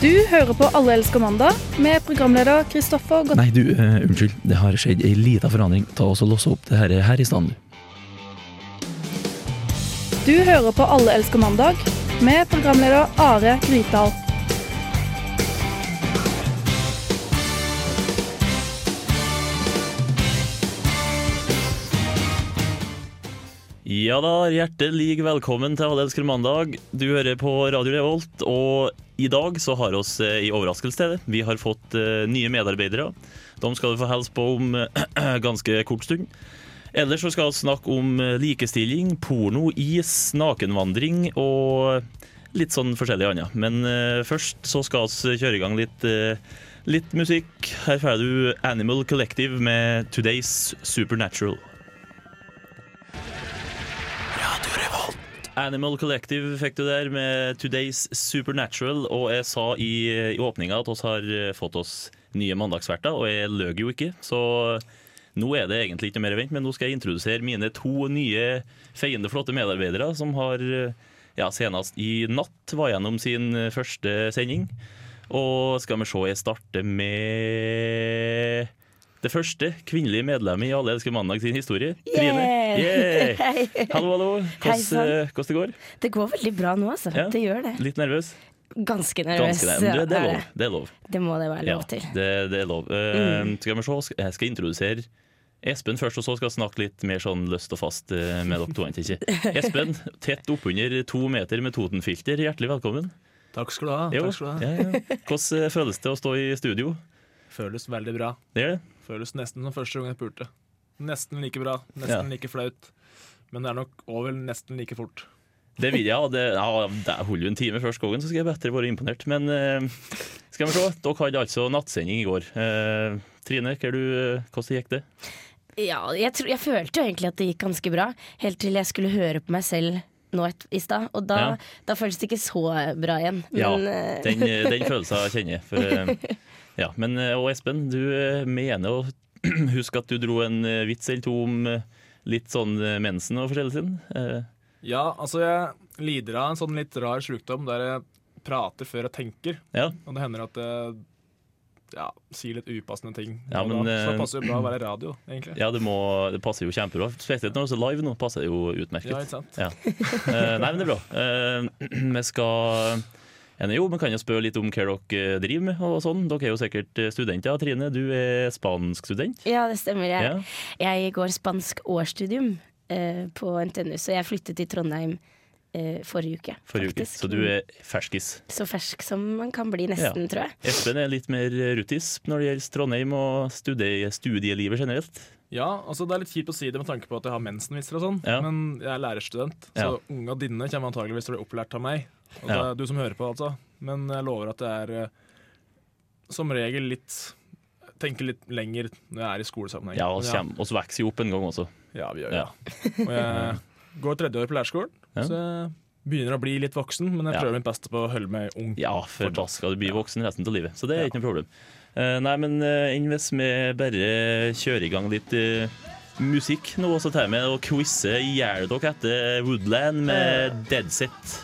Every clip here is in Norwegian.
Du hører på Alle elsker mandag med programleder Kristoffer Godt... Nei, du, uh, unnskyld. Det har skjedd ei lita forandring. Ta oss og Låse opp det her, her i stand. Du hører på Alle elsker mandag med programleder Are Grytdal. Ja da, hjertelig velkommen til Alle elsker mandag. Du hører på Radio Revolt, og i dag så har oss eh, i overraskelse. Vi har fått eh, nye medarbeidere. De skal du få hilse på om ganske kort stund. Ellers så skal vi snakke om eh, likestilling, porno, is, nakenvandring og litt sånn forskjellig annet. Men først så skal vi kjøre i gang litt, litt musikk. Her får du Animal Collective med Today's Supernatural. Animal Collective fikk du der med Today's Supernatural, og jeg sa i, i åpninga at vi har eh, fått oss nye mandagsverter, og jeg løg jo ikke, så nå er det egentlig ikke mer event, men nå skal jeg introdusere mine to nye feiende flotte medarbeidere som har eh, ja, senest i natt var gjennom sin eh, første sending. Og skal vi se, jeg starter med det første kvinnelige medlemmet i Alle elsker mandag sin historie. Trine. Yeah! yeah! Hallo, hallo. Hvordan, eh, hvordan det går? Det går veldig bra nå, altså. Ja. Det gjør det. Litt nervøs? Ganske nervøs. Ganske nervøs. Det, det, er lov. det er lov. Det må det være lov til. det, det er lov. Eh, skal vi se, jeg skal introdusere Espen først, og så skal jeg snakke litt mer sånn løst og fast eh, med dere to. Ikke? Espen, tett oppunder to meter med Totenfilter, hjertelig velkommen. Takk skal du ha. Takk skal du ha. ja, ja. Hvordan føles det å stå i studio? Føles veldig bra. Det gjør det? Føles nesten som første gang jeg pulte. Nesten like bra, nesten Ja. like flaut. Men det er nok over nesten like fort. Det vil jeg. og Det, ja, det holder jo en time før skogen, så skal jeg bedre være imponert. Men eh, skal vi se. Dere hadde altså nattsending i går. Eh, Trine, hva er du, eh, hvordan gikk det? Ja, jeg, tro, jeg følte jo egentlig at det gikk ganske bra, helt til jeg skulle høre på meg selv nå et, i stad. Og da, Ja. da føles det ikke så bra igjen. Ja, Men ja, den, den følelsen kjenner jeg. For, eh, ja, men, eh, og Espen, du eh, mener å huske at du dro en eh, vits eller to om litt sånn mensen og forskjellig sin? Ja, altså jeg lider av en sånn litt rar sjukdom der jeg prater før jeg tenker. Ja, Og det hender at jeg ja, sier litt upassende ting. Ja, men, da. Så det passer jo bra å være radio, egentlig. ja det, må, det passer jo kjempebra. Spesielt når det er live nå, passer det jo utmerket. Ja, ikke sant? Ja. Nei, men det er bra. Vi skal Ene, jo, men kan jo spørre litt om hva dere driver med. og sånn. Dere er jo sikkert studenter. Trine, du er spanskstudent. ja, det stemmer. Jeg, Ja. jeg går spansk årsstudium eh, på NTNU, så jeg flyttet til Trondheim eh, forrige uke. Forrige uke. Så du er ferskis. Så fersk som man kan bli, nesten, tror jeg. Espen er litt mer rutis når det gjelder Trondheim og studie, studielivet generelt. Ja, altså Det er litt kjipt å si det med tanke på at jeg har mensenvitser og sånn, Ja. men jeg er lærerstudent, så Ja. unga dine kommer antageligvis til å bli opplært av meg. Det Ja. du som hører på, altså. Men jeg lover at det er eh, som regel litt Tenker litt lenger når jeg er i skolesammenheng. Ja, og så vokser jo opp en gang også. Ja, vi gjør det. Og jeg går tredje år på lærerskolen, så jeg begynner å bli litt voksen, men jeg prøver mitt beste på å holde meg ung. Ja, for da skal du bli voksen resten av livet. Så det er ikke noe problem. Eh, nei, men uh, enn hvis vi bare kjører i gang litt eh, musikk nå, så tar vi og quizer i hjel dere etter Woodland med Deadset.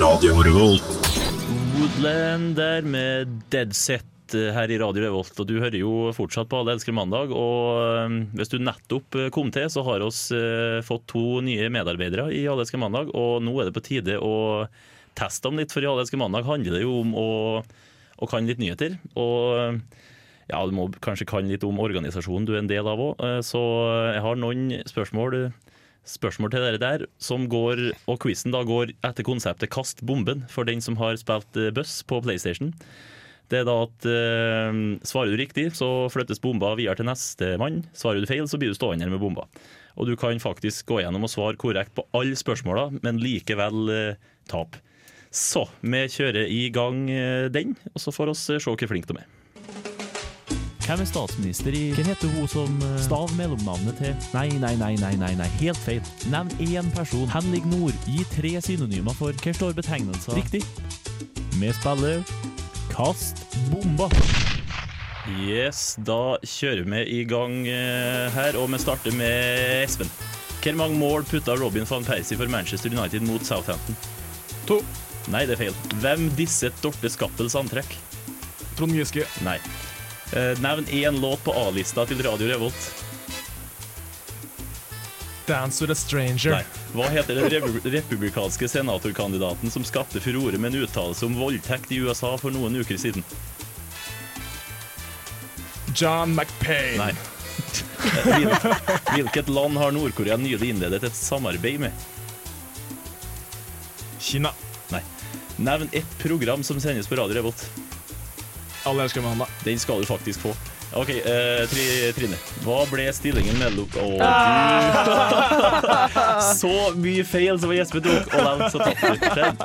Radio Revolt. Woodland der med Deadset eh, her i Radio Revolt, og du hører jo fortsatt på Alle elsker mandag. Og eh, hvis du nettopp eh, kom til, så har oss eh, fått to nye medarbeidere i Alle elsker mandag, og nå er det på tide å teste dem litt, for i Alle mandag handler det jo om å, å kan litt nyheter. Og ja, du må kanskje kan litt om organisasjonen du er en del av òg, så jeg har noen spørsmål spørsmål til dere der, som går, og quizen da går etter konseptet 'kast bomben' for den som har spilt eh, Buss på PlayStation. Det er da at eh, Svarer du riktig, så flyttes bomba videre til neste mann. Svarer du feil, så blir du stående med bomba. Og du kan faktisk gå gjennom og svare korrekt på alle spørsmåla, men likevel eh, tape. Så vi kjører i gang eh, den, og så får oss eh, se hvor flinke de er. Hvem er statsminister i Hva heter hun som eh, Stav mellomnavnet til Nei, nei, nei, nei, nei, nei, helt feil. Nevn én person. Henrik Nord. Gi tre synonymer for Hva står betegnelser? Riktig. Vi spiller Kast bomba. Yes, da kjører vi i gang her, og vi starter med Espen. Hvor mange mål putta Robin van Persie for Manchester United mot Southampton? To. Nei, det er feil. Hvem disset Dorte Skappels antrekk? Trond Giske. Nei. Eh, nevn én låt på A-lista til Radio Revolt. Dance with a stranger. Nei. Hva heter den repu- republikanske senatorkandidaten som skapte furore med en uttalelse om voldtekt i USA for noen uker siden? John McPain. Nei. Hvilket land har Nord-Korea nylig innledet et samarbeid med? Kina. Nevn ett program som sendes på Radio Revolt. Alle elsker Amanda. Den skal du faktisk få. OK, eh, tri, Trine. Hva ble stillingen mellom Å, du Så mye feil som Jesper tok, og likevel så tapte du. Det-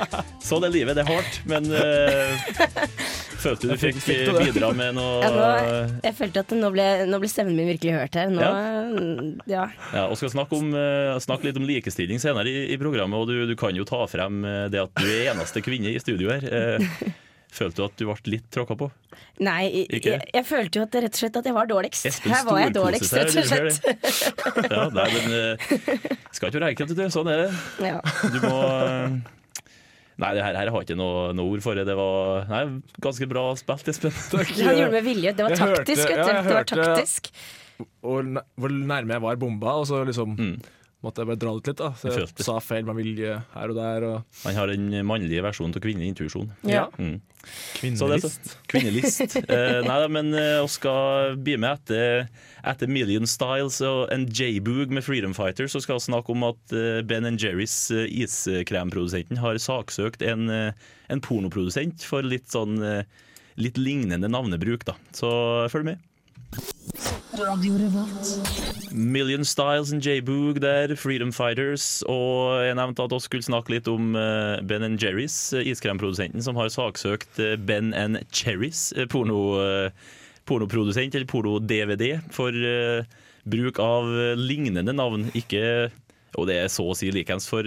Sånn er livet. Det er hardt, men eh, følte du fikk Fikk bidra med noe Ja, nå, jeg følte at nå ble, nå ble stemmen min virkelig hørt her. Nå, ja. Ja, og skal snakke, om, eh, snakke litt om likestilling senere i, i programmet, og du, du kan jo ta frem eh, det at du er eneste kvinne i studio her. Eh, Følte du at du ble litt tråkka på? Nei, jeg, jeg følte jo at rett og slett at jeg var dårligst. Espen Her var jeg dårligst, rett og slett. Ja, nei, men skal ikke være enkelt, du. Sånn er det. Ja. Du må Nei, det her, her har jeg ikke noe, noe ord for det. Det var nei, ganske bra spilt, Espen. Han gjorde det med vilje. Det var taktisk, vet ja, du. Det var hørte- taktisk. Hvor nærme jeg var bomba, og så liksom Mm. Måtte jeg bare dra det litt. da Så Jeg jeg sa feil med vilje her og der. Og Han har den mannlige versjonen av kvinnelig intuisjon. Ja. Mm. Så er så- kvinnelist. Kvinnelist. Eh, nei da, men eh, vi skal bli med etter, etter Million Styles og en J-Boog med Freedom Fighter, så skal vi snakke om at eh, Ben Jerrys eh, iskremprodusenten har saksøkt en, eh, en pornoprodusent for litt sånn eh, litt lignende navnebruk, da. Så følg med. Million Styles and J-Boog der, Freedom Fighters. Og jeg nevnte at vi skulle snakke litt om eh, Ben Jerrys, eh, iskremprodusenten, som har saksøkt eh, Ben Cherries, porno, pornoprodusent, eller porno-DVD, for bruk av lignende navn. Ikke Og det er så å si likeens for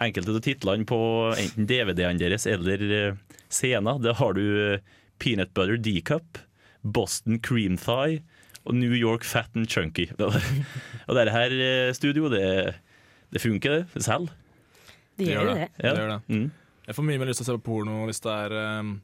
enkelte av titlene på enten DVD-ene deres eller scener. Da har du Peanut Butter D-Cup, Boston Cream Thigh og New York Fat and Chunky. og dette her eh, studio, det, det funker, det selv. Det gjør det. Det gjør det. Mm. Jeg får mye mer lyst til å se på porno hvis det er um,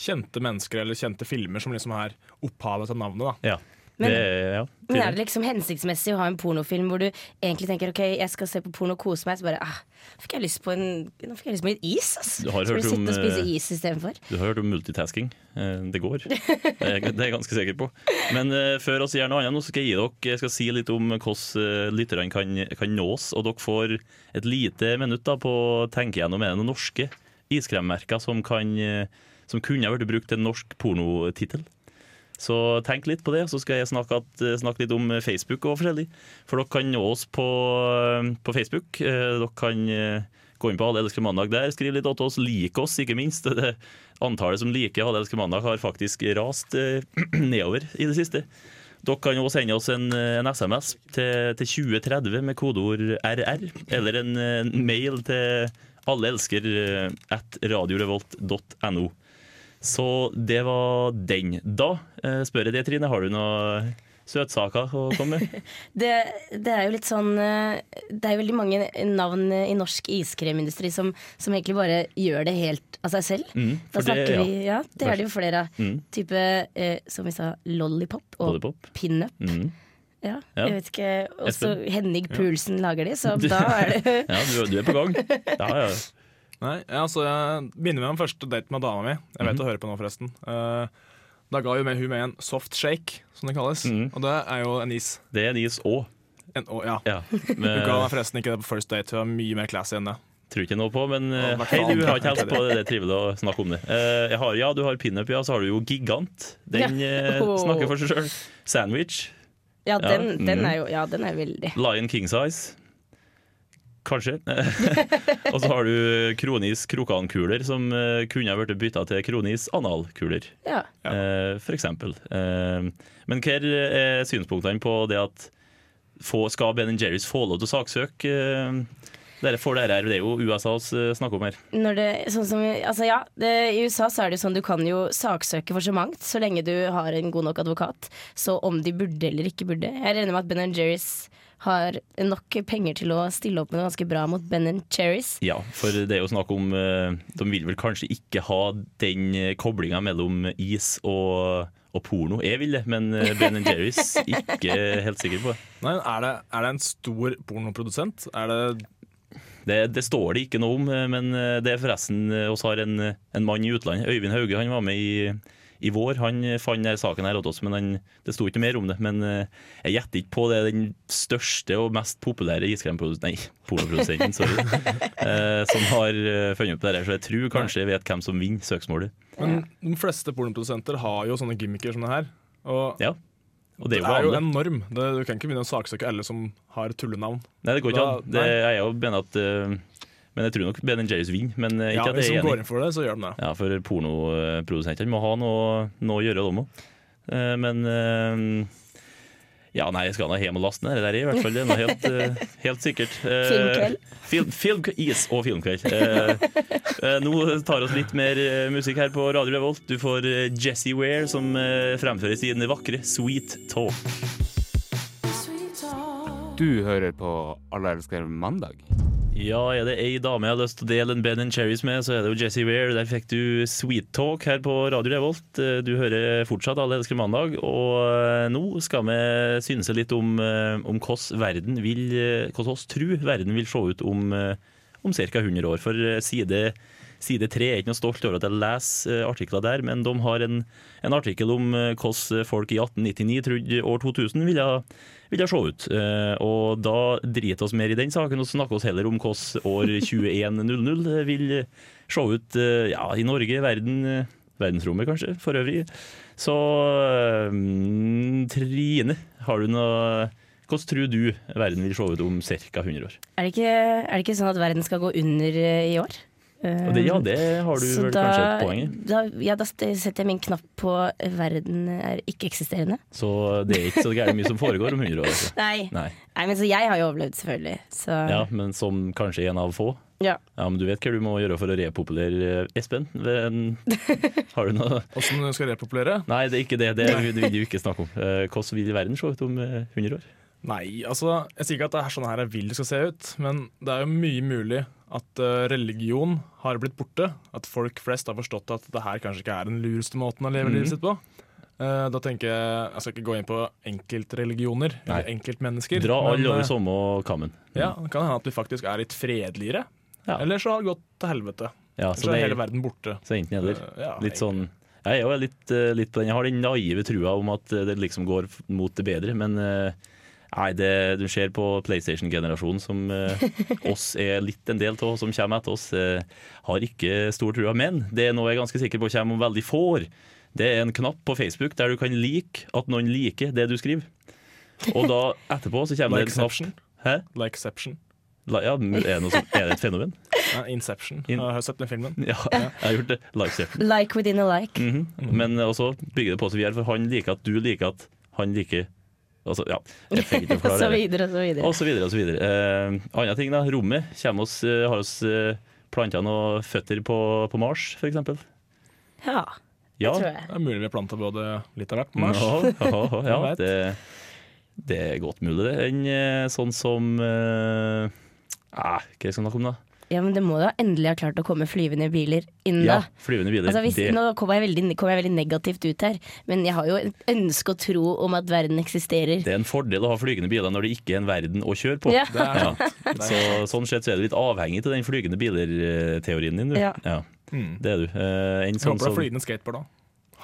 kjente mennesker eller kjente filmer som liksom er opphavet til navnet. da Ja. Men- det, ja. Men er det liksom hensiktsmessig å ha en pornofilm hvor du egentlig tenker ok, jeg skal se på porno og kose meg, så bare ah, fikk jeg lyst på en, nå fikk jeg lyst på litt is, altså. Du har hørt om, eh, is? Du har hørt om multitasking. Eh, Det går. Det er, det er jeg ganske sikker på. Men uh, før vi gjør noe annet, nå skal jeg gi dere jeg skal si litt om hvordan lytterne kan, kan nås. Og dere får et lite minutt da, på å tenke gjennom er det noen norske iskremmerker som, kan, som kunne ha vært brukt til en norsk pornotittel. Så tenk litt på det, så skal jeg snakke, at, snakke litt om Facebook og forskjellig. For dere kan nå oss på, på Facebook. Eh, Dere kan eh, gå inn på Alle elsker mandag der, skriv litt til oss, lik oss ikke minst. Det antallet som liker Alle elsker mandag har faktisk rast eh, nedover i det siste. Dere kan også sende oss en, en SMS til, til 2030 med kodeord RR, eller en, en mail til alleelsker. Så det var den. Da eh, spør jeg deg, Trine, har du noen søtsaker å komme med? Det, det er jo litt sånn eh, Det er jo veldig mange navn i norsk iskremindustri som, som egentlig bare gjør det helt av seg selv. Mm, Da snakker det- ja. vi Ja, det er det jo flere av. Mm. Type, eh, som vi sa, lollipop og Lollipop. pinup. Mm. Ja, Ja. jeg vet ikke. Også? Henning Poulsen lager de, så da er det Ja, du, du er på gang. Ja, ja. Nei, altså, Jeg begynner med den første date med dama mi. Jeg vet Mhm. å høre på nå, forresten. Uh, da ga hun med, hun med en soft shake, som det kalles. Mhm. Og det er jo en is. Det er en is òg. En, å, ja. Men... Hun ga meg forresten ikke det på first date. Hun var mye mer classy enn det. tror ikke noe på, men eh, hei, du har ikke helst på det. Det er trivelig å snakke om det. Uh, Jeg har, ja, du har pinup, ja. Så har du jo gigant. Den Åh. snakker for seg sjøl. Sandwich. Ja, Ja, den, den mm. er jo Ja, den er veldig Lion king size. Kanskje. og så har du kronis krokankuler, som eh, kunne ha blitt bytta til kronis analkuler. Ja. Eh, for eksempel. Eh, men hva er synspunktene på det at få, skal Ben Jerrys få lov til å saksøke? eh, dere får dere her, Det er jo USA vi snakker om her. Når det, sånn som, altså ja, det, I USA så er det sånn du kan jo saksøke for så mangt, så lenge du har en god nok advokat. Så om de burde eller ikke burde. Jeg regner med at Ben Jerrys har nok penger til å stille opp med noe ganske bra mot Ben Cherries. Ja, for det er jo snakk om eh, De vil vel kanskje ikke ha den koblinga mellom is og, og porno. Jeg vil det, men eh, Ben Jerry's ikke helt sikker på. Nei, er det, er det en stor pornoprodusent? Er det Det, det står det ikke noe om, eh, men eh, det er forresten eh, oss har en, en mann i utlandet. Øyvind Hauge han var med i, i vår. Han fant denne saken her også, oss, men han, det sto ikke mer om det. Men eh, jeg gjetter ikke på det. Den største og mest populære iskremprodusenten Nei, pornoprodusenten, sorry. eh, som har eh, funnet opp det her. Så jeg tror kanskje jeg vet hvem som vinner søksmålet. Men de fleste pornoprodusenter har jo sånne gimmicker som det her. Og Ja. Og det det er jo er jo en norm. Det, du kan ikke begynne å saksøke alle som har tullenavn. Nei, det går ikke an. Det er jeg jo mener at eh, Men jeg tror nok Ben Jerry's vinner. Men ikke Ja, at jeg de er går inn for det, så gjør de det. Ja, for pornoprodusentene må ha noe, noe å gjøre, de òg. Men eh, Ja, nei, jeg skal nå hjem og laste ned det der i hvert fall. Det er noe helt, eh, helt sikkert. Eh, Filmkveld. Film, film, is og filmkveld. Eh, eh, nå tar oss litt mer eh, musikk her på Radio Revolt. Du får Jesse Jessie Ware, som fremføres i den vakre Sweet Talk. Du hører på Alle elsker mandag. Ja, er det ei dame jeg har lyst til å dele en Ben Cherries med, så er det jo Jesse Ware. Der fikk du Sweet Talk her på Radio Revolt. Eh, Du hører fortsatt Alle elsker mandag, og eh, nå skal vi synse litt om, eh, om hvordan verden vil Hvordan oss tror verden vil se ut om, om ca. 100 år. For eh, side tre. 3 er ikke noe stolt over at jeg leser eh, artikler der, men de har en, en artikkel om eh, hvordan folk i 1899 trodde år 2000 ville, ville se ut. Eh, Og da driter oss mer i den saken og snakker oss heller om hvordan år 2100 vil se ut eh, ja, i Norge, verden, eh, verdensrommet kanskje, for øvrig. Så eh, Trine, har du noe hvordan tror du verden vil se ut om ca. 100 år? Er det, ikke, er det ikke sånn at verden skal gå under eh, i år? Og det, ja, det har du Så vel da, kanskje et poeng i. Da, ja, da setter jeg min knapp på eh, 'verden er ikke-eksisterende'. Så det er ikke så gærent mye som foregår om 100 år. Altså. Nei. Nei. Nei, men så jeg har jo overlevd, selvfølgelig. Så Ja, men som kanskje en av få. Ja. Ja, men du vet hva du må gjøre for å repopulere eh, Espen? Har du noe Åssen du skal repopulere? Nei, det er ikke det. Det vil vi ikke snakke om. Eh, Hvordan vil verden se ut om eh, 100 år? Nei, altså Jeg sier ikke at det er sånn her jeg vil det skal se ut, men det er jo mye mulig at eh, religion har blitt borte. At folk flest har forstått at det her kanskje ikke er den lureste måten å leve mm. livet sitt på. Eh, da tenker jeg Jeg skal ikke gå inn på enkeltreligioner eller enkeltmennesker. Dra alle over eh, samme kammen. Ja, Det kan hende at vi faktisk er litt fredeligere. Ja. Eller så har det gått til helvete. Ja, så så er hele er verden borte. så enten eller. Ja, Litt sånn Jeg er jo litt, litt på den. Jeg har den naive trua om at det liksom går mot det bedre, men eh, Nei, det du ser på PlayStation-generasjonen, som eh, oss er litt en del av, som kommer etter oss, eh, har ikke stor trua. Men det er noe jeg er ganske sikker på kommer om veldig få år. Det er en knapp på Facebook der du kan like at noen liker det du skriver. Og da etterpå så kommer det en knapp Likeception. Hæ? Likeception. La- Ja, er, det noe som, er det et fenomen? Ja, Inception. In- Jeg har sett den filmen. Ja, jeg har gjort det. Likeception. Like within a like. Mhm. Men også bygger det på seg videre, for han liker at du liker at han liker Altså, ja, jeg Og så videre og så videre. Og så videre og så videre. Eh, andre ting, da. Rommet. Oss, eh, har vi eh, planta noen føtter på, på Mars, f.eks.? Ja, Ja. tror jeg. Det er mulig vi planta både litt av hvert på Mars. Ja, ja, ja, det, det er godt mulig, det. En, eh, sånn som eh, ah, Hva skal jeg snakke om, da? Ja, men det må da endelig ha klart å komme flyvende biler inn da. Ja, flyvende biler. Altså hvis, det, nå kommer jeg, veldig, kommer jeg veldig negativt ut her, men jeg har jo et ønske og tro om at verden eksisterer. det er en fordel å ha flygende biler når det ikke er en verden å kjøre på. Ja. Ja. Så, sånn sett så er du litt avhengig av den flygende biler-teorien din. Du. Ja. Mm. Det er du. Eh, en sånn håper det er skateboard, da.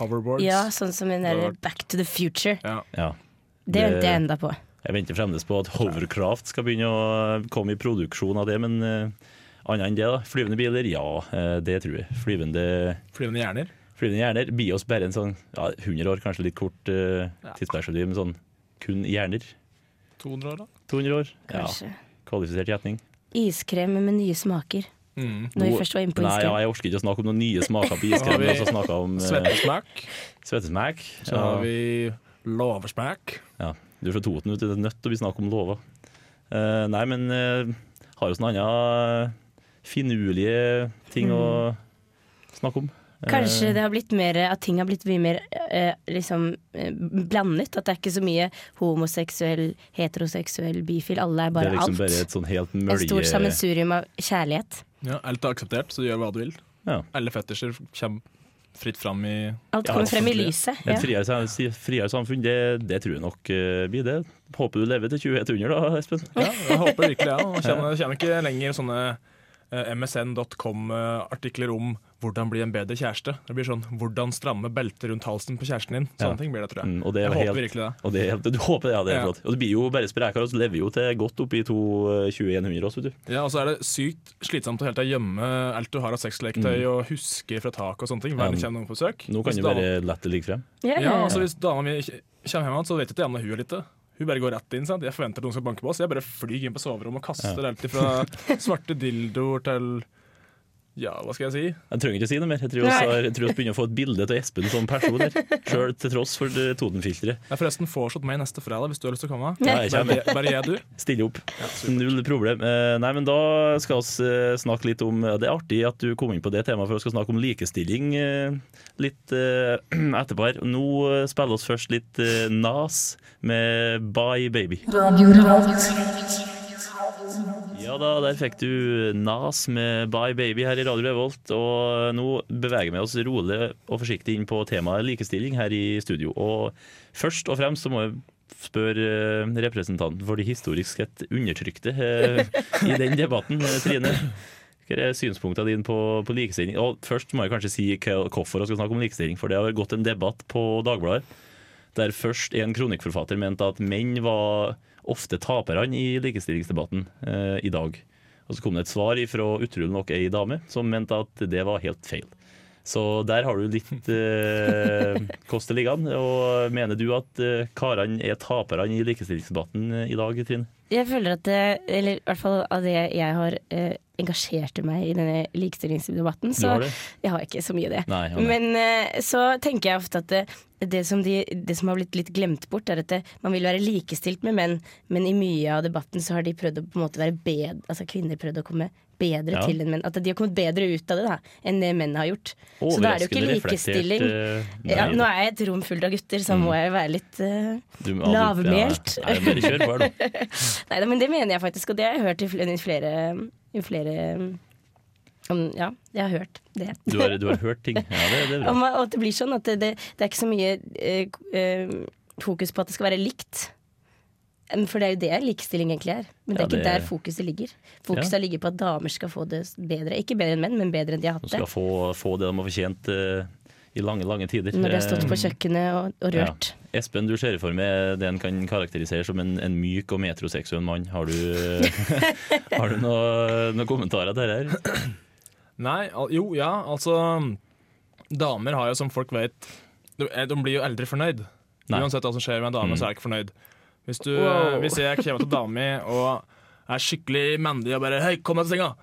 Hoverboards. Ja, sånn som den der Back to the Future. Ja. ja. Det Det- venter jeg enda på. Jeg venter fremdeles på at Hovercraft skal begynne å komme i produksjon av det, men uh, annet enn det, da. Flyvende biler, ja, eh, det tror jeg. Flyvende, Flyvende hjerner. flyvende hjerner blir oss bare en sånn ja, 100 år, kanskje litt kort uh, Ja. tidsperspektiv, men sånn kun hjerner. 200 år, da. 200 år. Ja, Kanskje. kvalifisert gjetning. Iskrem med nye smaker. Mm. Når vi først var inne på Nei, ja, jeg orker ikke å snakke om noen nye smaker på iskrem. vi og så snakke om uh, Svettesmak. svettesmak. Så har vi låvesmak. Ja, du er fra Toten, vet du. Det er nødt til å bli snakk om låver. Uh, nei, men uh, har vi noe andre finurlige ting å snakke om? Kanskje det har blitt mer At ting har blitt mye mer eh, liksom eh, blandet. At det er ikke så mye homoseksuell, heteroseksuell, bifil. Alle er bare alt. Det er liksom alt. bare et sånn helt Et stort sammensurium av kjærlighet. Ja, alt er akseptert, så du gjør hva du vil. Ja. Alle fetisjer kommer fritt fram i Alt Ja, kommer frem i lyset. lyset. Et Ja. friere, sam- friere samfunn, det, det tror jeg nok uh, blir det. Håper du lever til 2100 da, Espen. Ja, jeg håper virkelig det. Ja. Kommer, kommer ikke lenger sånne eh, msn.com-artikler om hvordan bli en bedre kjæreste. Det blir sånn 'hvordan stramme beltet rundt halsen på kjæresten din'. Sånne Ja. ting blir det, tror jeg. Mm, og det er jeg håper helt- virkelig det. Og det, er du håper det, ja, det er Ja. flott. Og det blir jo bare sprekere, og så lever jo til godt oppi 2100 også, vet du. Ja, Og så er det sykt slitsomt å hele tida gjemme alt du har av sexleketøy og huske fra tak og sånne ting. Hver gang det kommer noen på besøk. Mm. Nå kan Hvis du bare lette det ligge frem. Ja, Ja, altså ja. Hvis dama mi kommer hjem igjen, så vet ikke jeg om det er hun eller ikke. Hun bare går rett inn. sant? Jeg forventer at noen skal banke på oss. Jeg bare flyr inn på soverommet og kaster alt fra svarte dildoer til Ja, hva skal jeg si? Jeg trenger ikke si noe mer. Jeg tror vi begynner å få et bilde av Espen som person her. Sjøl til tross for Totenfilteret. Jeg er forresten fortsatt meg neste fredag hvis du har lyst til å komme. Ja, jeg. Bare, bare jeg, du. Stille opp. Null problem. Eh, Nei, men da skal vi eh, snakke litt om Det er artig at du kom inn på det temaet, for vi skal snakke om likestilling eh, litt eh, etterpå her. Nå eh, spiller vi først litt eh, Nas med Bye Baby. Ja da, der fikk du Nas med Bye Baby her i Radio Revolt. Og nå beveger vi oss rolig og forsiktig inn på temaet likestilling her i studio. Og først og fremst så må jeg spørre eh, representanten for de historisk sett undertrykte eh, i den debatten, eh, Trine. Hva er synspunktene dine på, på likestilling? Og først må jeg kanskje si hvorfor jeg skal snakke om likestilling. For det har gått en debatt på Dagbladet der først en kronikkforfatter mente at menn var ofte taperne i likestillingsdebatten eh, i dag. Og så kom det et svar fra utrolig nok ei dame som mente at det var helt feil. Så der har du litt eh, det ligger an. Og mener du at eh, karene er taperne i likestillingsdebatten eh, i dag, Trine? Jeg føler at det, eller i hvert fall av det jeg har eh, engasjerte meg i denne likestillingsdebatten, så jeg har ikke så mye av det. Nei, ja, nei. Men eh, så tenker jeg ofte at det, det, som de, det som har blitt litt glemt bort, er at det, man vil være likestilt med menn, men i mye av debatten så har de prøvd å på en måte være bedre, altså kvinner prøvd å komme bedre Ja. til enn menn. At de har kommet bedre ut av det da, enn det menn har gjort. Så da er det jo ikke likestilling. Uh, nei, Ja, nå er jeg et rom fullt av gutter, så må jeg være litt uh, Du- lavmælt. Ja, nei, men det mener jeg faktisk, og det har jeg hørt i flere, i flere, i Ja, jeg har hørt det. Du har, du har hørt ting. Ja, det, det er bra. Og, og det blir sånn at det, det, det er ikke så mye eh, eh, fokus på at det skal være likt. Um, For det er jo det likestilling egentlig er. Men det Ja, er ikke der fokuset ligger. Fokuset ligger på at damer skal få det bedre. Ikke bedre enn menn, men bedre enn de har hatt det. De skal få, få det de har fortjent eh, i lange, lange tider. Når de har stått på Eh, kjøkkenet og, og rørt. Ja. Espen, du ser for meg det en kan karakterisere som en, en myk og metroseksuell mann. Har du, har du noen noe kommentarer til det her? Nei, al jo, ja, altså Damer har jo, som folk vet De, eh, de blir jo aldri fornøyd. Nei. Uansett hva som skjer med en dame, Mm. så er jeg ikke fornøyd. Hvis, du, Wow. hvis jeg kommer til dama mi og er skikkelig mandig og bare 'hei, kom deg til senga',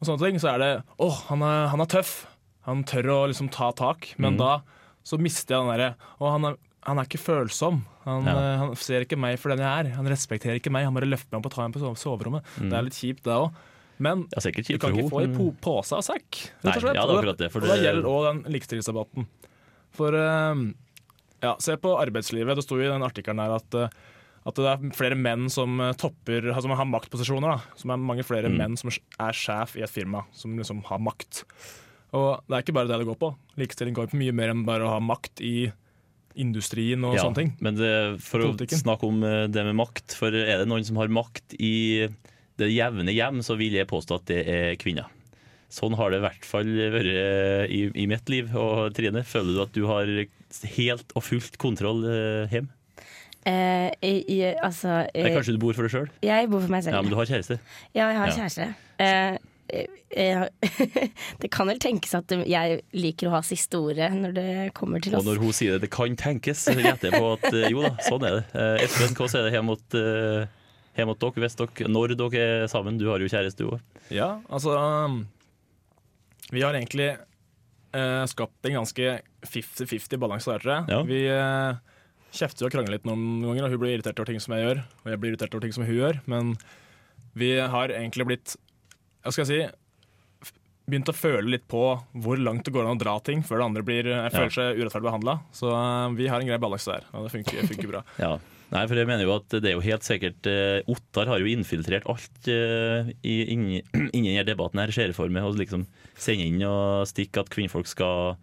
og sånne ting, så er det 'å, han er, han er tøff'. Han tør å liksom ta tak. Men Mm. da så mister jeg den derre Og han er, han er ikke følsom'. Han, Ja. eh, han ser ikke meg for den jeg er. Han respekterer ikke meg. Han bare løfter meg opp og tar meg på soverommet. soverommet. Det er litt kjipt, det òg. Men du kan ikke ikke få i po pose og sekk, Nei, rett og slett. ja, det det, for og det det- gjelder òg den likestillingsdebatten. For uh, ja, se på arbeidslivet. Det sto i den artikkelen der at, uh, at det er flere menn som topper altså, Som har maktposisjoner. Da. Som er mange flere Mm. menn som er sjef i et firma, som liksom har makt. Og det er ikke bare det det går på. Likestilling går på mye mer enn bare å ha makt i industrien og Ja, sånne ting. Men det, for å snakke om eh, det med makt, for er det noen som har makt i det jevne hjem, så vil jeg påstå at det er kvinner. Sånn har det i hvert fall vært eh, i, i mitt liv. Og Trine, føler du at du har helt og fullt kontroll hjemme? hjem? Eh, jeg, i, altså eh, kanskje du bor for deg sjøl? Jeg bor for meg selv. Ja, men du har kjæreste? Ja, jeg har Ja. kjæreste. Eh, eh, eh, det kan vel tenkes at jeg liker å ha siste ordet når det kommer til oss. Og når hun sier det, det kan tenkes, så gjetter jeg på at eh, jo da, sånn er det. Eh, Espen, hva er det hjemme mot, eh, hjemme mot dere, hvis dere, når dere er sammen? Du har jo kjæreste, du òg. Ja, altså um, Vi har egentlig eh, skapt en ganske 50-50 balanse der, tror jeg. Ja. Vi uh, kjefter og krangler litt noen ganger, og hun blir irritert over ting som jeg gjør, og jeg blir irritert over ting som hun gjør, men vi har egentlig blitt Hva skal jeg si? begynt å føle litt på hvor langt det går an å dra ting før det andre blir, eh, føler seg urettferdig behandla. Så eh, vi har en grei balanse der, og det funker, funker bra. Ja. Nei, for jeg mener jo at det er jo helt sikkert eh, Ottar har jo infiltrert alt eh, i, inni, inni denne debatten her, ser jeg for meg. Og liksom sende inn og stikke at kvinnfolk skal,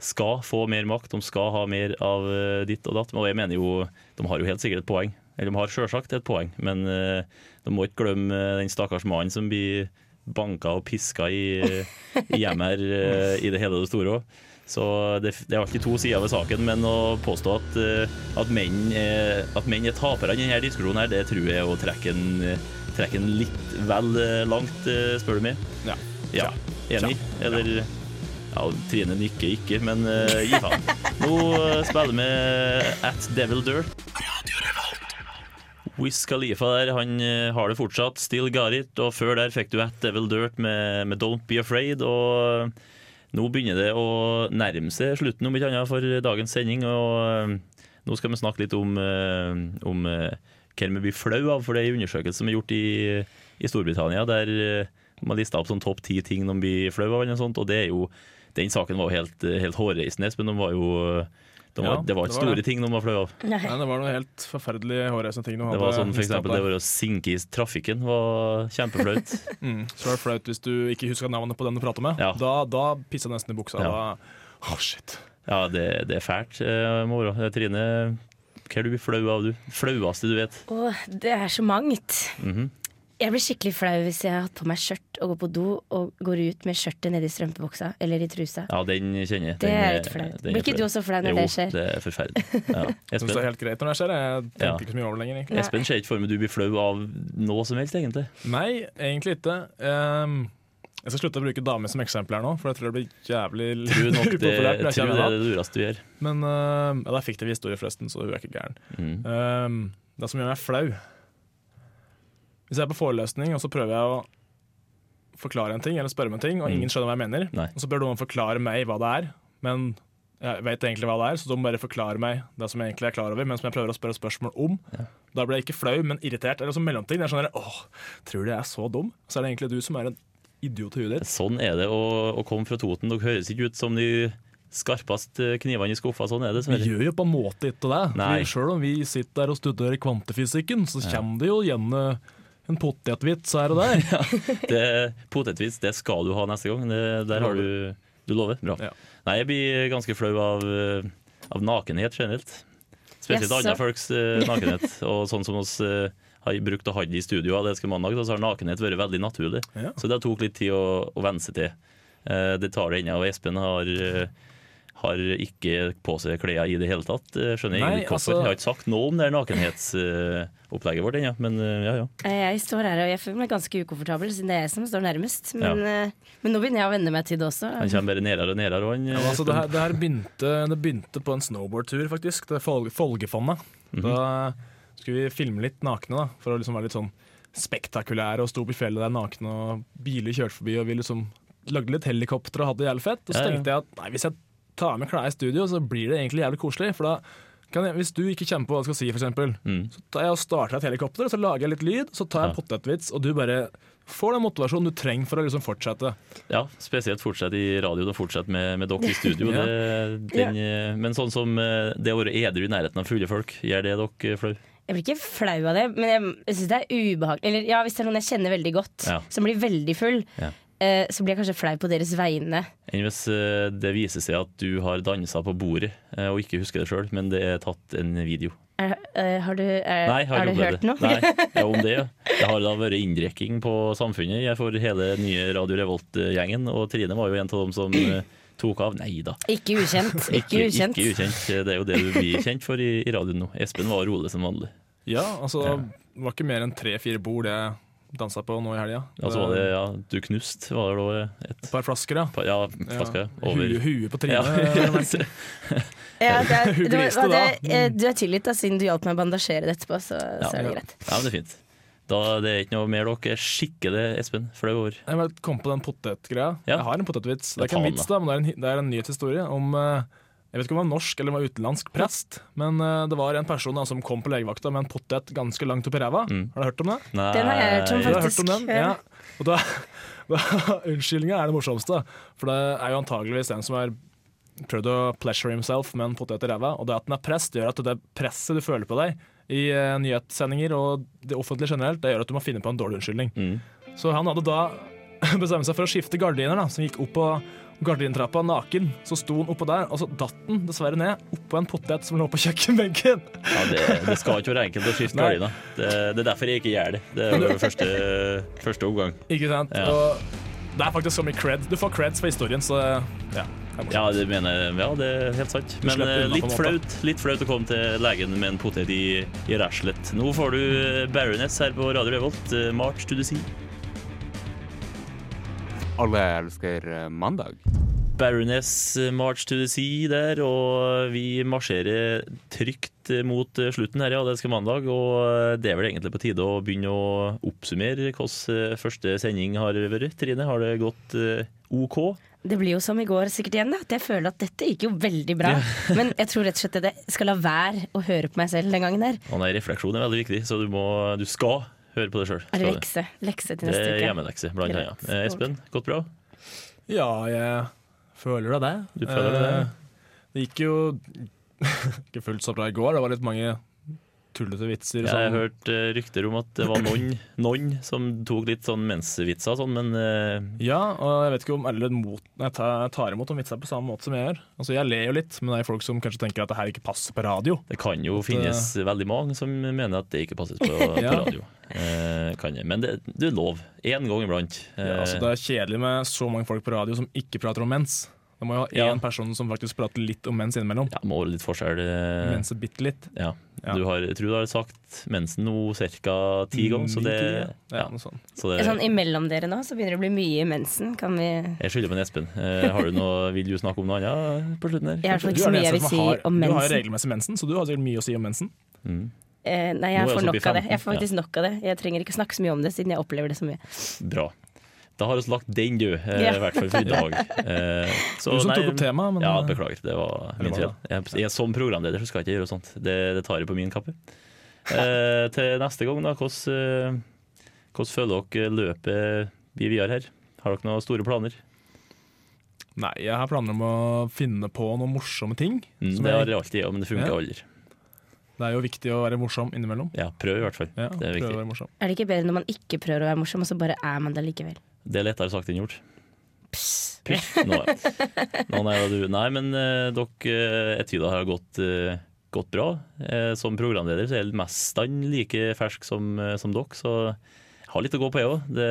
skal få mer makt, de skal ha mer av eh, ditt og datt. Og jeg mener jo, de har jo helt sikkert et poeng. Eller de har sjølsagt et poeng, men eh, de må ikke glemme den stakkars mannen som blir banka og piska i, i hjemmet her eh, i det hele det store òg. Så det, det er alltid to sider ved saken, men å påstå at, eh, at, menn, er, at menn er tapere i denne diskusjonen, her, det tror jeg er å trekke en, litt vel eh, langt, spør du meg. Ja. Ja, Enig? Eller ja, Trine nikker ikke, men uh, gi faen. Nå spiller vi At Devil Dirt. Wiz Khalifa der, han eh, har det fortsatt. Still got it. Og før der fikk du At Devil Dirt med, med Don't Be Afraid. Og nå begynner det å nærme seg slutten, om ikke annet, for dagens sending. Og eh, nå skal vi snakke litt om, eh, om eh, hva vi blir flau av, for det er en undersøkelse som er gjort i, i Storbritannia, der man lista opp sånn topp ti ting de blir flau av, eller noe sånt, og det er jo den saken var jo helt, helt hårreisende, men de var jo de var, Ja, Det var ikke det var store det. ting de var flau av. Nei, det var noe helt forferdelig hårreisende ting. Det var sånn for eksempel det var å sinke i trafikken var kjempeflaut. Mm. Så var det flaut hvis du ikke huska navnet på den du prater med. Ja. Da, da pissa nesten i buksa. Ja. Da, oh, shit. Ja, det, det er fælt. eh, må. Eh, Trine, hva er du flau av, du? Flaueste du vet? Å, det er så mangt. Mhm. Jeg blir skikkelig flau hvis jeg har hatt på meg skjørt og går på do og går ut med skjørtet nedi strømpebuksa eller i trusa. Ja, den kjenner jeg. Det Den er litt flaut. Blir ikke du også flau når jo, det skjer? Jo, det er forferdelig. Ja. Jeg synes det er helt greit når det skjer. Jeg tenker Ja. ikke så mye over det lenger. egentlig. Espen ser ikke for meg du blir flau av noe som helst, egentlig. Nei, egentlig ikke. Um, jeg skal slutte å bruke damer som eksempel her nå, for jeg tror det blir jævlig Tror nok det, upopulært. tror det er det dureste du gjør. Men uh, ja, der fikk vi historie, forresten, så hun er ikke gæren. Mm. Um, det som gjør meg flau Hvis jeg er på forelesning og så prøver jeg å forklare en ting, eller spørre om en ting, og Mm. ingen skjønner hva jeg mener, Nei. og så bør noen forklare meg hva det er, men jeg vet egentlig hva det er, så de bare forklarer meg det som jeg egentlig er klar over, men som jeg prøver å spørre spørsmål om. Da blir jeg ikke flau, men irritert. Eller som mellomting. Jeg er sånn åh, tror du jeg er så dum? Så er det egentlig du som er en idiot i huet ditt. Sånn er det å, å komme fra Toten. Dere høres ikke ut som de skarpeste knivene i skuffa. Sånn er det. Vi gjør jo på en måte ikke det. Selv om vi sitter der og studerer kvantefysikken, så Ja. kommer det jo igjen eh, en potetvits her og der. Det, potetvits det skal du ha neste gang. Det, der har du Du lover? Bra. Ja. Nei, jeg blir ganske flau av, av nakenhet generelt. Spesielt yes, andre folks uh, nakenhet. Og sånn som oss uh, har brukt å ha det i studio, det mandag, så har nakenhet vært veldig naturlig. Ja. Så det tok litt tid å, å venne seg til. Uh, det tar det ennå. Og Espen har, eh, har ikke på seg klær i det hele tatt. Eh, Skjønner jeg Nei, ikke altså- Jeg har ikke sagt noe om det nakenhetsopplegget vårt ennå, men eh, ja ja. Eh, Jeg står her og jeg føler meg ganske ukomfortabel, siden det er jeg som står nærmest. Men, ja. men nå begynner jeg å venne meg til det også. Han kommer bare nærere og nærere. og Han, Ja, altså, det, her, det her begynte, det begynte på en snowboardtur, faktisk. Det Fol Mm -hmm. Da skulle vi filme litt nakne, da, for å liksom være litt sånn spektakulære. Og sto opp i fjellet der nakne, og biler kjørte forbi, og vi liksom lagde litt helikopter og hadde det jævlig fett. Og så Ja, ja. tenkte jeg at nei, hvis jeg tar med klær i studio, så blir det egentlig jævlig koselig. For da kan jeg, hvis du ikke kjenner på hva du skal si, for eksempel, Mm. så tar jeg og starter et helikopter, og så lager jeg litt lyd, så tar jeg en Ja. potetvits, og du bare får den motivasjonen du trenger for å liksom fortsette. Ja, spesielt fortsett i radio og fortsett med, med dere i studio. Ja. Det, den, eh, Men sånn som eh, det å være edru i nærheten av fulle folk, gjør det dere flau? Jeg blir ikke flau av det, men jeg syns det er ubehagelig. Eller ja, hvis det er noen jeg kjenner veldig godt, Ja. som blir veldig full, Ja. Eh, så blir jeg kanskje flau på deres vegne. Enn hvis eh, det viser seg at du har dansa på bordet eh, og ikke husker det sjøl, men det er tatt en video? Er, eh, har du, er, Nei, har, har du hørt noe? Nei, ja, om det, ja. Det har da vært inndrekking på samfunnet jeg for hele nye Radio Revolt-gjengen, og Trine var jo en av dem som tok av. Nei da. Ikke ukjent. Ikke Ikke, ukjent. ikke ukjent. Det er jo det du blir kjent for i, i radioen nå. Espen var rolig som vanlig. Ja, altså Ja. det var ikke mer enn tre-fire bord jeg dansa på nå i helga. Ja, så var det, ja, du knust, var det da et Et par flasker, ja. Pa, Ja, flasker Ja. over. Huet hue på trynet. Ja, det det det, du er tilgitt, da, siden du hjalp meg å bandasjere det etterpå. Så, Ja, så er det greit. Ja, men det er fint. Da, det er ikke noe mer dere er skikkelig, Espen, flau over. Jeg bare kom på den potetgreia. Ja. Jeg har en potetvits. Det er ikke en vits, da, men det er en, det er en nyhetshistorie om eh, Jeg vet ikke om han var norsk eller var utenlandsk prest, men uh, det var en person da, som kom på legevakta med en potet ganske langt opp i ræva. Mm. Har du hørt om det? Nei, Den har jeg hørt om, faktisk. har hørt om den? ja. Og da, Unnskyldninga er det morsomste. For det er jo antageligvis en som har prøvd å pleasure himself med en potet i ræva. Og det at den er prest, gjør at det presset du føler på deg i uh, nyhetssendinger og det offentlige generelt, det gjør at du må finne på en dårlig unnskyldning. Mm. Så han hadde da bestemt seg for å skifte gardiner, da, som gikk opp på gardintrappa naken. Så sto han oppå der, og så datt han dessverre ned oppå en potet som lå på kjøkkenbenken. Ja, det, det skal ikke være enkelt å skifte gardina. Det, det er derfor jeg ikke gjør det. Det er jo første, første omgang. Ikke sant? Ja. Og det er faktisk så mye cred. Du får creds for historien, så ja. Ja, det mener. Ja, det er helt sant. Men eh, litt flaut, litt flaut å komme til legen med en potet i, i ræslet. Nå får du eh, Baroness her på Radio Revolt. eh, March to the sea. Alle elsker eh, mandag. Baroness eh, March to the Sea der, og vi marsjerer trygt eh, mot eh, slutten her i skal mandag. Og eh, det er vel egentlig på tide å begynne å oppsummere hvordan eh, første sending har vært. Trine, har det gått eh, OK? Det blir jo som i går sikkert igjen, da. At jeg føler at dette gikk jo veldig bra. Men jeg tror rett og slett at jeg skal la være å høre på meg selv den gangen der. Og nei, refleksjon er veldig viktig, så du, må, du skal høre på det sjøl. Det lekse? Lekse til Det neste uke. hjemmelekse, blant annet. Eh, Espen, gått bra? Ja, jeg føler da det. Du føler det? Eh, Det gikk jo ikke fullt så bra i går. Det var litt mange tullete vitser. Jeg har hørt uh, rykter om at det var noen, noen som tok litt sånn mensvitser sånn, men uh... Ja, og jeg vet ikke om alle mot, jeg tar, imot om vitser på samme måte som jeg gjør. Altså, Jeg ler jo litt, men det er folk som kanskje tenker at det her ikke passer på radio. det kan jo finnes veldig mange som mener at det ikke passes på, på radio. Eh, kan jeg. Men det, det er lov. Én gang iblant. Eh, Ja, altså, det er kjedelig med så mange folk på radio som ikke prater om mens. Det må jo ha én Ja. person som faktisk prater litt om mens innimellom. ja, må litt forskjell. Mens Mense bitte litt. ja. Ja. Du har, jeg tror du har sagt mensen noe ca. ti ganger, så det, ja, ja, noe sånt. så det Sånn imellom dere nå så begynner det å bli mye mensen. Kan vi Jeg skylder på en Espen. Eh, har du noe, vil du snakke om noe annet på slutten her? Jeg har Du ikke så mye jeg vil si om har, om Du har jo regelmessig mensen, så du har sikkert mye å si om mensen. Mm. Eh, nei, jeg jeg får nok av det. Jeg får faktisk nok av det. Jeg trenger ikke snakke så mye om det, siden jeg opplever det så mye. Bra. Da har vi lagt den du. Ja. i hvert fall for i dag. Eh, så Du som nei, tok opp temaet, men Ja, eh, beklager. Det var min tvil feil. Jeg, jeg, som programleder så skal jeg ikke gjøre sånt. Det, det tar jeg på min kappe. Eh, til neste gang, da. Hvordan, eh, hvordan føler dere løpet vi videre her? Har dere noen store planer? Nei, jeg har planer om å finne på noen morsomme ting. Mm, som det har jeg alltid, ja, men det funker Ja. aldri. Det er jo viktig å være morsom innimellom. Ja, prøv i hvert fall. Ja, Det er viktig. å være morsom. Er det ikke bedre når man ikke prøver å være morsom, og så bare er man det likevel? Det er lettere sagt enn gjort. Pss. Pysj. Nå, nå, nei, du, nei, men uh, dere eh, etyder har gått, uh, gått bra. Uh, som programleder så er jeg mestene like fersk som, uh, som dere, så har litt å gå på, jeg òg. Det,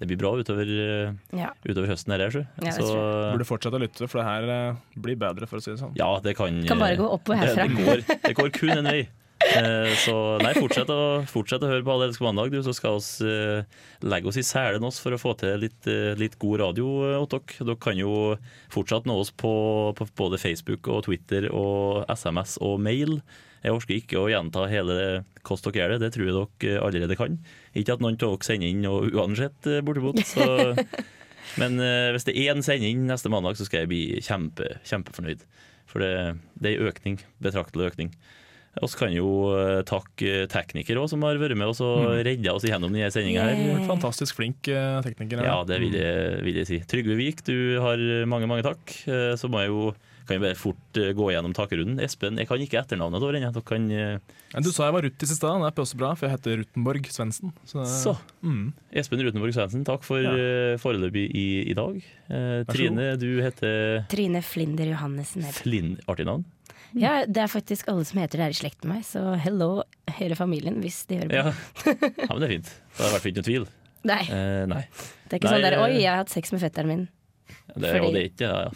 det blir bra utover, eh, Ja. utover høsten her, jeg. Ja, det Så Burde fortsette å lytte, for det her eh, blir bedre, for å si det sånn. ja, det kan Kan bare gå oppover det, herfra. det, går, det går kun en vei. Eh, Så nei, fortsett å, fortsett å høre på Alle elsker mandag, du, så skal vi uh, legge oss i selen oss for å få til litt, uh, litt god radio eh, åt dere. Dere kan jo fortsatt nå oss på, på både Facebook og Twitter og SMS og mail. Jeg orker ikke å gjenta hele hvordan dere gjør det, det tror jeg dere allerede kan. Ikke at noen av dere sender inn noe uansett, eh, bortimot. Så. Men eh, hvis det er én sending neste mandag, så skal jeg bli kjempe, kjempefornøyd. For det, det er en økning, betraktelig økning. Vi kan jo eh, takke teknikere også, som har vært med oss og redda oss igjennom denne sendinga her. Yeah. Fantastisk flink tekniker. Ja, det vil jeg, vil jeg si. Trygve Vik, du har mange, mange takk. Så må jeg jo kan jeg bare fort eh, gå gjennom takrunden? Espen, jeg kan ikke etternavnet ennå. Kan eh, Du sa jeg var Ruttis i sted, det er også bra, for jeg heter Rutenborg Svendsen. Så, Så. Mm. Espen Rutenborg Svendsen, takk for Ja. eh, foreløpig i, i dag. Eh, Trine, du heter Trine Flinder Johannessen. Flind, Artig navn. Ja, det er faktisk alle som heter det her i slekt med meg, så hello hele familien hvis de hører på. Ja. ja, men det er fint. Det har i hvert fall ikke noe tvil. Nei, Eh, nei. det er ikke Nei, sånn der oi, jeg har hatt sex med fetteren min. Det, Fordi- og det er ikke det, ja.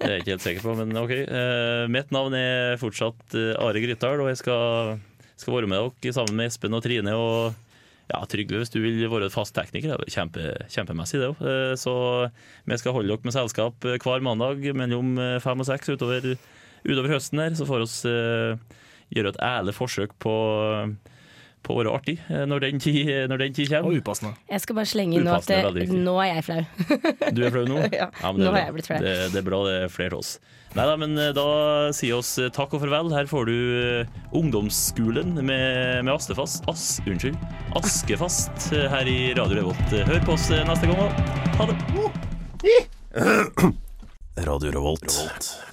Det er jeg ikke helt sikker på, men OK. Eh, mitt navn er fortsatt eh, Are Grytdal, og jeg skal, skal være med dere sammen med Espen og Trine. og ja, Trygve, hvis du vil være fast tekniker, det er kjempe, kjempemessig det òg. Så vi skal holde dere med selskap eh, hver mandag mellom eh, fem og seks utover, utover høsten her. Så får vi gjøre et ærlig forsøk på, på å være artig eh, når den tid, eh, når den tid kommer. Og upassende. Jeg skal bare slenge inn nå at eh, nå er jeg flau. du er flau nå? Ja, ja nå har jeg blitt flau. Det, det, er bra det er flere av oss. Nei da, men da sier oss takk og farvel. Her får du Ungdomsskolen med, med Astefast As, unnskyld, Askefast her i Radio Revolt. Hør på oss neste gang, og ha det! Radio Revolt. Revolt.